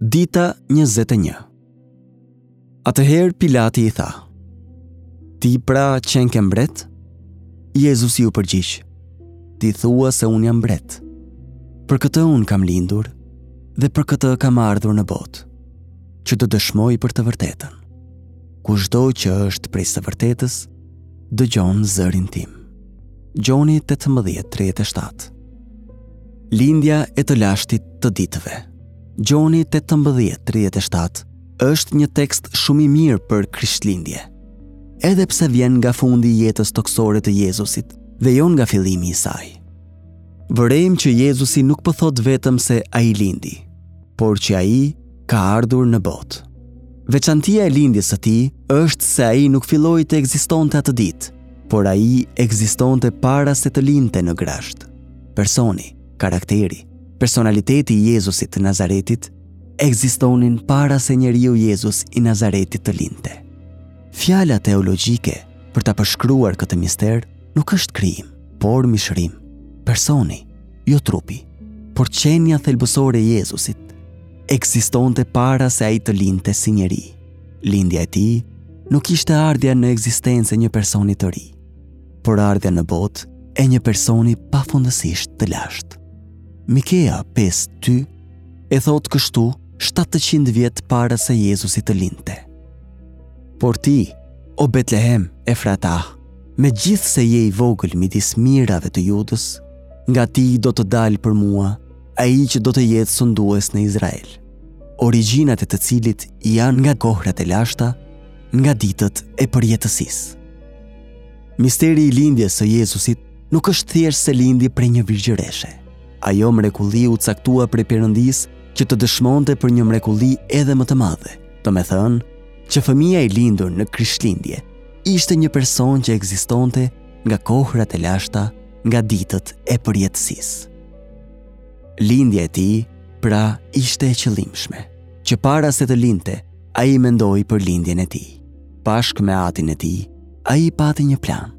Dita 21 Atëherë Pilati i tha, Ti pra qenke mbret? Jezusi iu përgjigj, Ti thua se unë jam mbret. Për këtë unë kam lindur dhe për këtë kam ardhur në botë, që të dëshmoj për të vërtetën. Kushdo që është prej së vërtetës, dëgjon zërin tim. Gjoni 18.37 Lindja e të lashtit të ditëve. Gjoni 18:37 është një tekst shumë i mirë për Krishtlindje. Edhe pse vjen nga fundi i jetës tokësore të Jezusit dhe jo nga fillimi i saj. Vërejmë që Jezusi nuk po thotë vetëm se ai lindi, por që ai ka ardhur në botë. Veçantia e lindjes së tij është se ai nuk filloi të ekzistonte atë ditë, por ai ekzistonte para se të lindte në grazhd. personi, karakteri, personaliteti i Jezusit të Nazaretit ekzistonin para se njeriu Jezus i Nazaretit të lindte. Fjala teologjike për ta përshkruar këtë mister nuk është krijim, por mishërim. Personi, jo trupi, por qenia thelbësore e Jezusit ekzistonte para se ai të lindte si njeri. Lindja e tij nuk ishte ardhja në ekzistencë e një personi të ri, por ardhja në botë e një personi pafundësisht të lashtë. Mikea 5:2 e thotë kështu 700 vjet para se Jezusi të lindte. Por ti, o Betlehem Efratah, megjithëse je i vogël midis mijërave të Judës, nga ti do të dalë për mua ai që do të jetë sundues në Izrael, origjinat e të cilit janë nga kohërat e lashta, nga ditët e përjetësisë. Misteri i lindjes së Jezusit nuk është thjesht se lindi prej një virgjëreshe. Ajo mrekulli u caktua prej Perëndisë që të dëshmonte për një mrekulli edhe më të madhe, domethënë që fëmija i lindur në Krishtlindje ishte një person që ekzistonte nga kohërat e lashta nga ditët e përjetësisë. Lindja e tij, pra, ishte e qëllimshme, që para se të lindte, ai mendoi për lindjen e tij. Bashkë me atin e tij, ai pati një plan.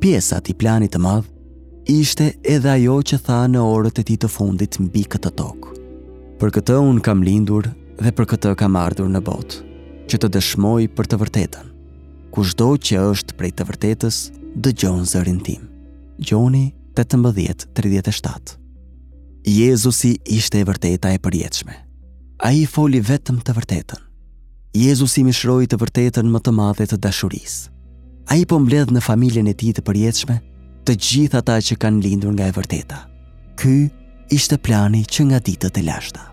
Pjesë e atij plani të madh ishte edhe ajo që tha në orët e tij të fundit mbi këtë tokë. Për këtë unë kam lindur dhe për këtë kam ardhur në botë, që të dëshmoj për të vërtetën. Kushdo që është prej të vërtetës, dëgjon zërin tim. Gjoni 18:37. Jezusi ishte e vërteta e përjetshme. Ai foli vetëm të vërtetën. Jezusi mishroi të vërtetën më të madhe të dashurisë. Ai po mbledh në familjen e tij të përjetshme të gjithë ata që kanë lindur nga e vërteta. Ky ishte plani që nga ditët e lashta.